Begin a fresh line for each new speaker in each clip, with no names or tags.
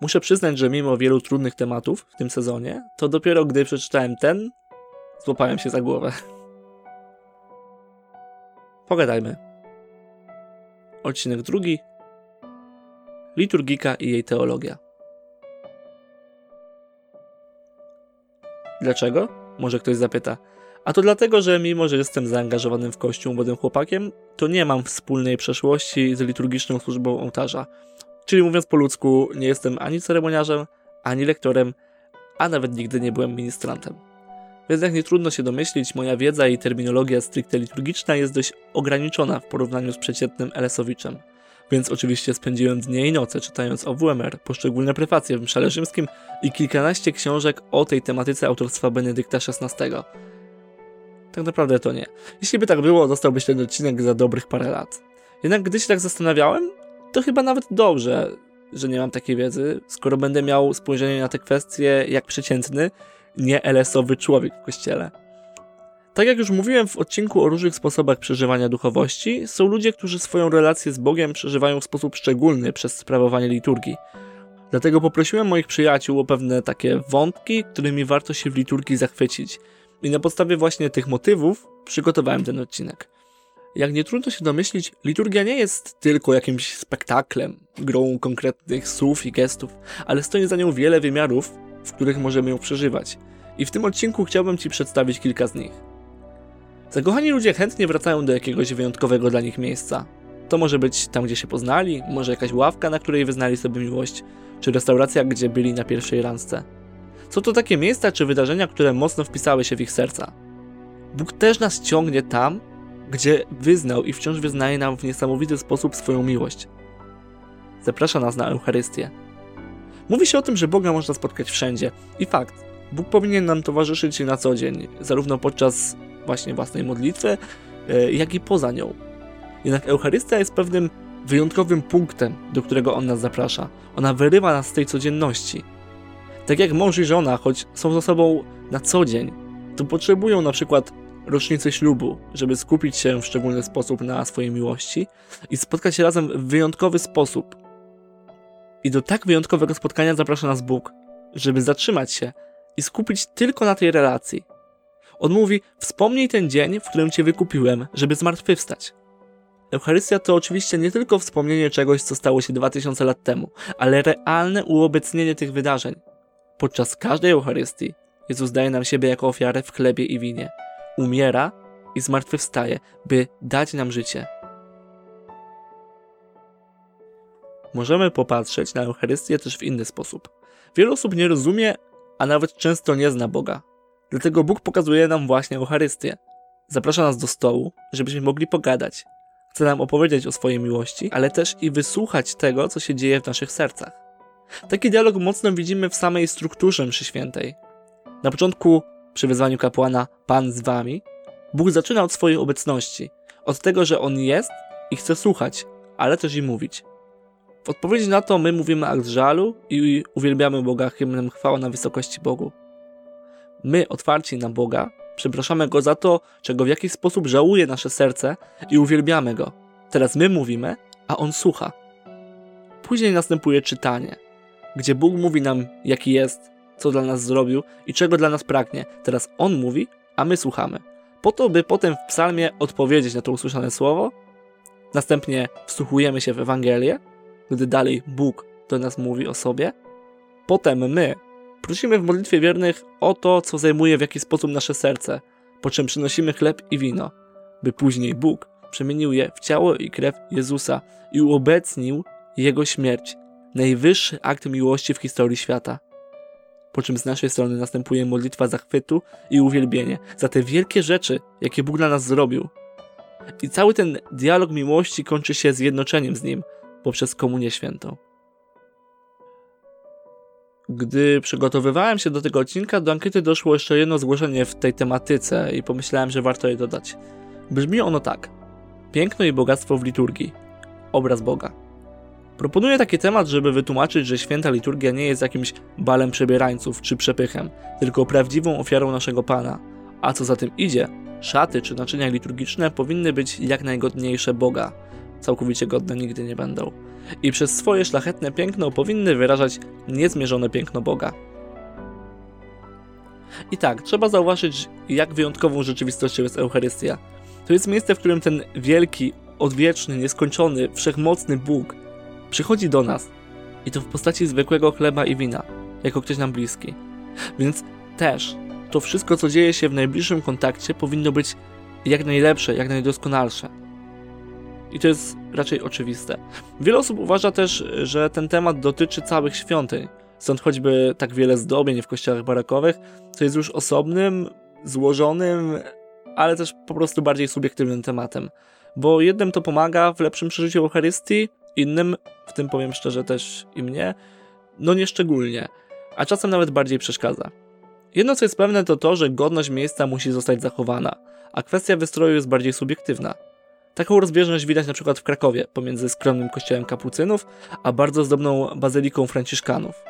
Muszę przyznać, że mimo wielu trudnych tematów w tym sezonie, to dopiero gdy przeczytałem ten, złapałem się za głowę. Pogadajmy. Odcinek drugi. Liturgika i jej teologia. Dlaczego? Może ktoś zapyta. A to dlatego, że mimo, że jestem zaangażowanym w kościół młodym chłopakiem, to nie mam wspólnej przeszłości z liturgiczną służbą ołtarza. Czyli mówiąc po ludzku, nie jestem ani ceremoniarzem, ani lektorem, a nawet nigdy nie byłem ministrantem. Więc jak nie trudno się domyślić, moja wiedza i terminologia stricte liturgiczna jest dość ograniczona w porównaniu z przeciętnym Elesowiczem. Więc oczywiście spędziłem dnie i noce czytając o WMR, poszczególne prefacje w Mszale Rzymskim i kilkanaście książek o tej tematyce autorstwa Benedykta XVI. Tak naprawdę to nie. Jeśli by tak było, dostałbyś ten odcinek za dobrych parę lat. Jednak gdy się tak zastanawiałem, to chyba nawet dobrze, że nie mam takiej wiedzy, skoro będę miał spojrzenie na te kwestie jak przeciętny, nie LS-owy człowiek w kościele. Tak jak już mówiłem w odcinku o różnych sposobach przeżywania duchowości, są ludzie, którzy swoją relację z Bogiem przeżywają w sposób szczególny przez sprawowanie liturgii. Dlatego poprosiłem moich przyjaciół o pewne takie wątki, którymi warto się w liturgii zachwycić. I na podstawie właśnie tych motywów przygotowałem ten odcinek. Jak nie trudno się domyślić, liturgia nie jest tylko jakimś spektaklem, grą konkretnych słów i gestów, ale stoi za nią wiele wymiarów, w których możemy ją przeżywać. I w tym odcinku chciałbym Ci przedstawić kilka z nich. Zakochani ludzie chętnie wracają do jakiegoś wyjątkowego dla nich miejsca. To może być tam, gdzie się poznali, może jakaś ławka, na której wyznali sobie miłość, czy restauracja, gdzie byli na pierwszej randce. Są to takie miejsca czy wydarzenia, które mocno wpisały się w ich serca. Bóg też nas ciągnie tam, gdzie wyznał i wciąż wyznaje nam w niesamowity sposób swoją miłość. Zaprasza nas na Eucharystię. Mówi się o tym, że Boga można spotkać wszędzie. I fakt, Bóg powinien nam towarzyszyć na co dzień, zarówno podczas właśnie własnej modlitwy, e, jak i poza nią. Jednak Eucharystia jest pewnym wyjątkowym punktem, do którego On nas zaprasza. Ona wyrywa nas z tej codzienności. Tak jak mąż i żona, choć są ze sobą na co dzień, to potrzebują na przykład rocznicy ślubu, żeby skupić się w szczególny sposób na swojej miłości i spotkać się razem w wyjątkowy sposób. I do tak wyjątkowego spotkania zaprasza nas Bóg, żeby zatrzymać się i skupić tylko na tej relacji. On mówi: Wspomnij ten dzień, w którym Cię wykupiłem, żeby zmartwychwstać. Eucharystia to oczywiście nie tylko wspomnienie czegoś, co stało się 2000 lat temu, ale realne uobecnienie tych wydarzeń. Podczas każdej Eucharystii Jezus daje nam siebie jako ofiarę w chlebie i winie. Umiera i zmartwychwstaje, by dać nam życie. Możemy popatrzeć na Eucharystię też w inny sposób. Wiele osób nie rozumie, a nawet często nie zna Boga. Dlatego Bóg pokazuje nam właśnie Eucharystię. Zaprasza nas do stołu, żebyśmy mogli pogadać. Chce nam opowiedzieć o swojej miłości, ale też i wysłuchać tego, co się dzieje w naszych sercach. Taki dialog mocno widzimy w samej strukturze mszy świętej. Na początku, przy wezwaniu kapłana Pan z wami, Bóg zaczyna od swojej obecności, od tego, że On jest i chce słuchać, ale też i mówić. W odpowiedzi na to my mówimy akt żalu i uwielbiamy Boga hymnem chwała na wysokości Bogu. My, otwarci na Boga, przepraszamy Go za to, czego w jakiś sposób żałuje nasze serce i uwielbiamy Go. Teraz my mówimy, a On słucha. Później następuje czytanie, gdzie Bóg mówi nam, jaki jest, co dla nas zrobił i czego dla nas pragnie. Teraz On mówi, a my słuchamy. Po to, by potem w psalmie odpowiedzieć na to usłyszane słowo. Następnie wsłuchujemy się w Ewangelię, gdy dalej Bóg do nas mówi o sobie. Potem my prosimy w modlitwie wiernych o to, co zajmuje w jakiś sposób nasze serce, po czym przynosimy chleb i wino, by później Bóg przemienił je w ciało i krew Jezusa i uobecnił Jego śmierć, najwyższy akt miłości w historii świata. Po czym z naszej strony następuje modlitwa zachwytu i uwielbienie za te wielkie rzeczy, jakie Bóg dla nas zrobił. I cały ten dialog miłości kończy się zjednoczeniem z Nim poprzez Komunię Świętą. Gdy przygotowywałem się do tego odcinka, do ankiety doszło jeszcze jedno zgłoszenie w tej tematyce i pomyślałem, że warto je dodać. Brzmi ono tak. Piękno i bogactwo w liturgii. Obraz Boga. Proponuję taki temat, żeby wytłumaczyć, że święta liturgia nie jest jakimś balem przebierańców czy przepychem, tylko prawdziwą ofiarą naszego Pana. A co za tym idzie, szaty czy naczynia liturgiczne powinny być jak najgodniejsze Boga. Całkowicie godne nigdy nie będą. i przez swoje szlachetne piękno powinny wyrażać niezmierzone piękno Boga. I tak, trzeba zauważyć, jak wyjątkową rzeczywistością jest Eucharystia. To jest miejsce, w którym ten wielki, odwieczny, nieskończony, wszechmocny Bóg przychodzi do nas i to w postaci zwykłego chleba i wina, jako ktoś nam bliski. Więc też to wszystko, co dzieje się w najbliższym kontakcie, powinno być jak najlepsze, jak najdoskonalsze. I to jest raczej oczywiste. Wiele osób uważa też, że ten temat dotyczy całych świątyń, stąd choćby tak wiele zdobień w kościołach barakowych, co jest już osobnym, złożonym, ale też po prostu bardziej subiektywnym tematem. Bo jednym to pomaga w lepszym przeżyciu Eucharystii, innym, w tym powiem szczerze też i mnie, no nieszczególnie, a czasem nawet bardziej przeszkadza. Jedno co jest pewne to to, że godność miejsca musi zostać zachowana, a kwestia wystroju jest bardziej subiektywna. Taką rozbieżność widać na przykład w Krakowie pomiędzy skromnym kościołem kapucynów, a bardzo zdobną bazyliką franciszkanów.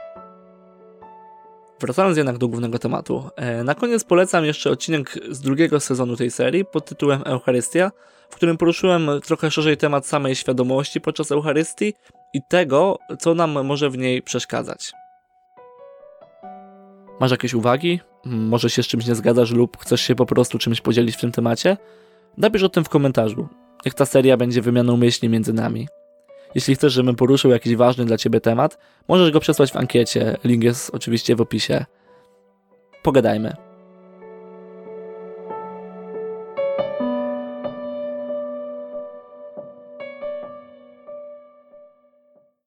Wracając jednak do głównego tematu, e, na koniec polecam jeszcze odcinek z drugiego sezonu tej serii pod tytułem Eucharystia, w którym poruszyłem trochę szerzej temat samej świadomości podczas Eucharystii i tego, co nam może w niej przeszkadzać. Masz jakieś uwagi? Może się z czymś nie zgadzasz lub chcesz się po prostu czymś podzielić w tym temacie? Napisz o tym w komentarzu. Niech ta seria będzie wymianą myśli między nami. Jeśli chcesz, żebym poruszył jakiś ważny dla Ciebie temat, możesz go przesłać w ankiecie. Link jest oczywiście w opisie. Pogadajmy.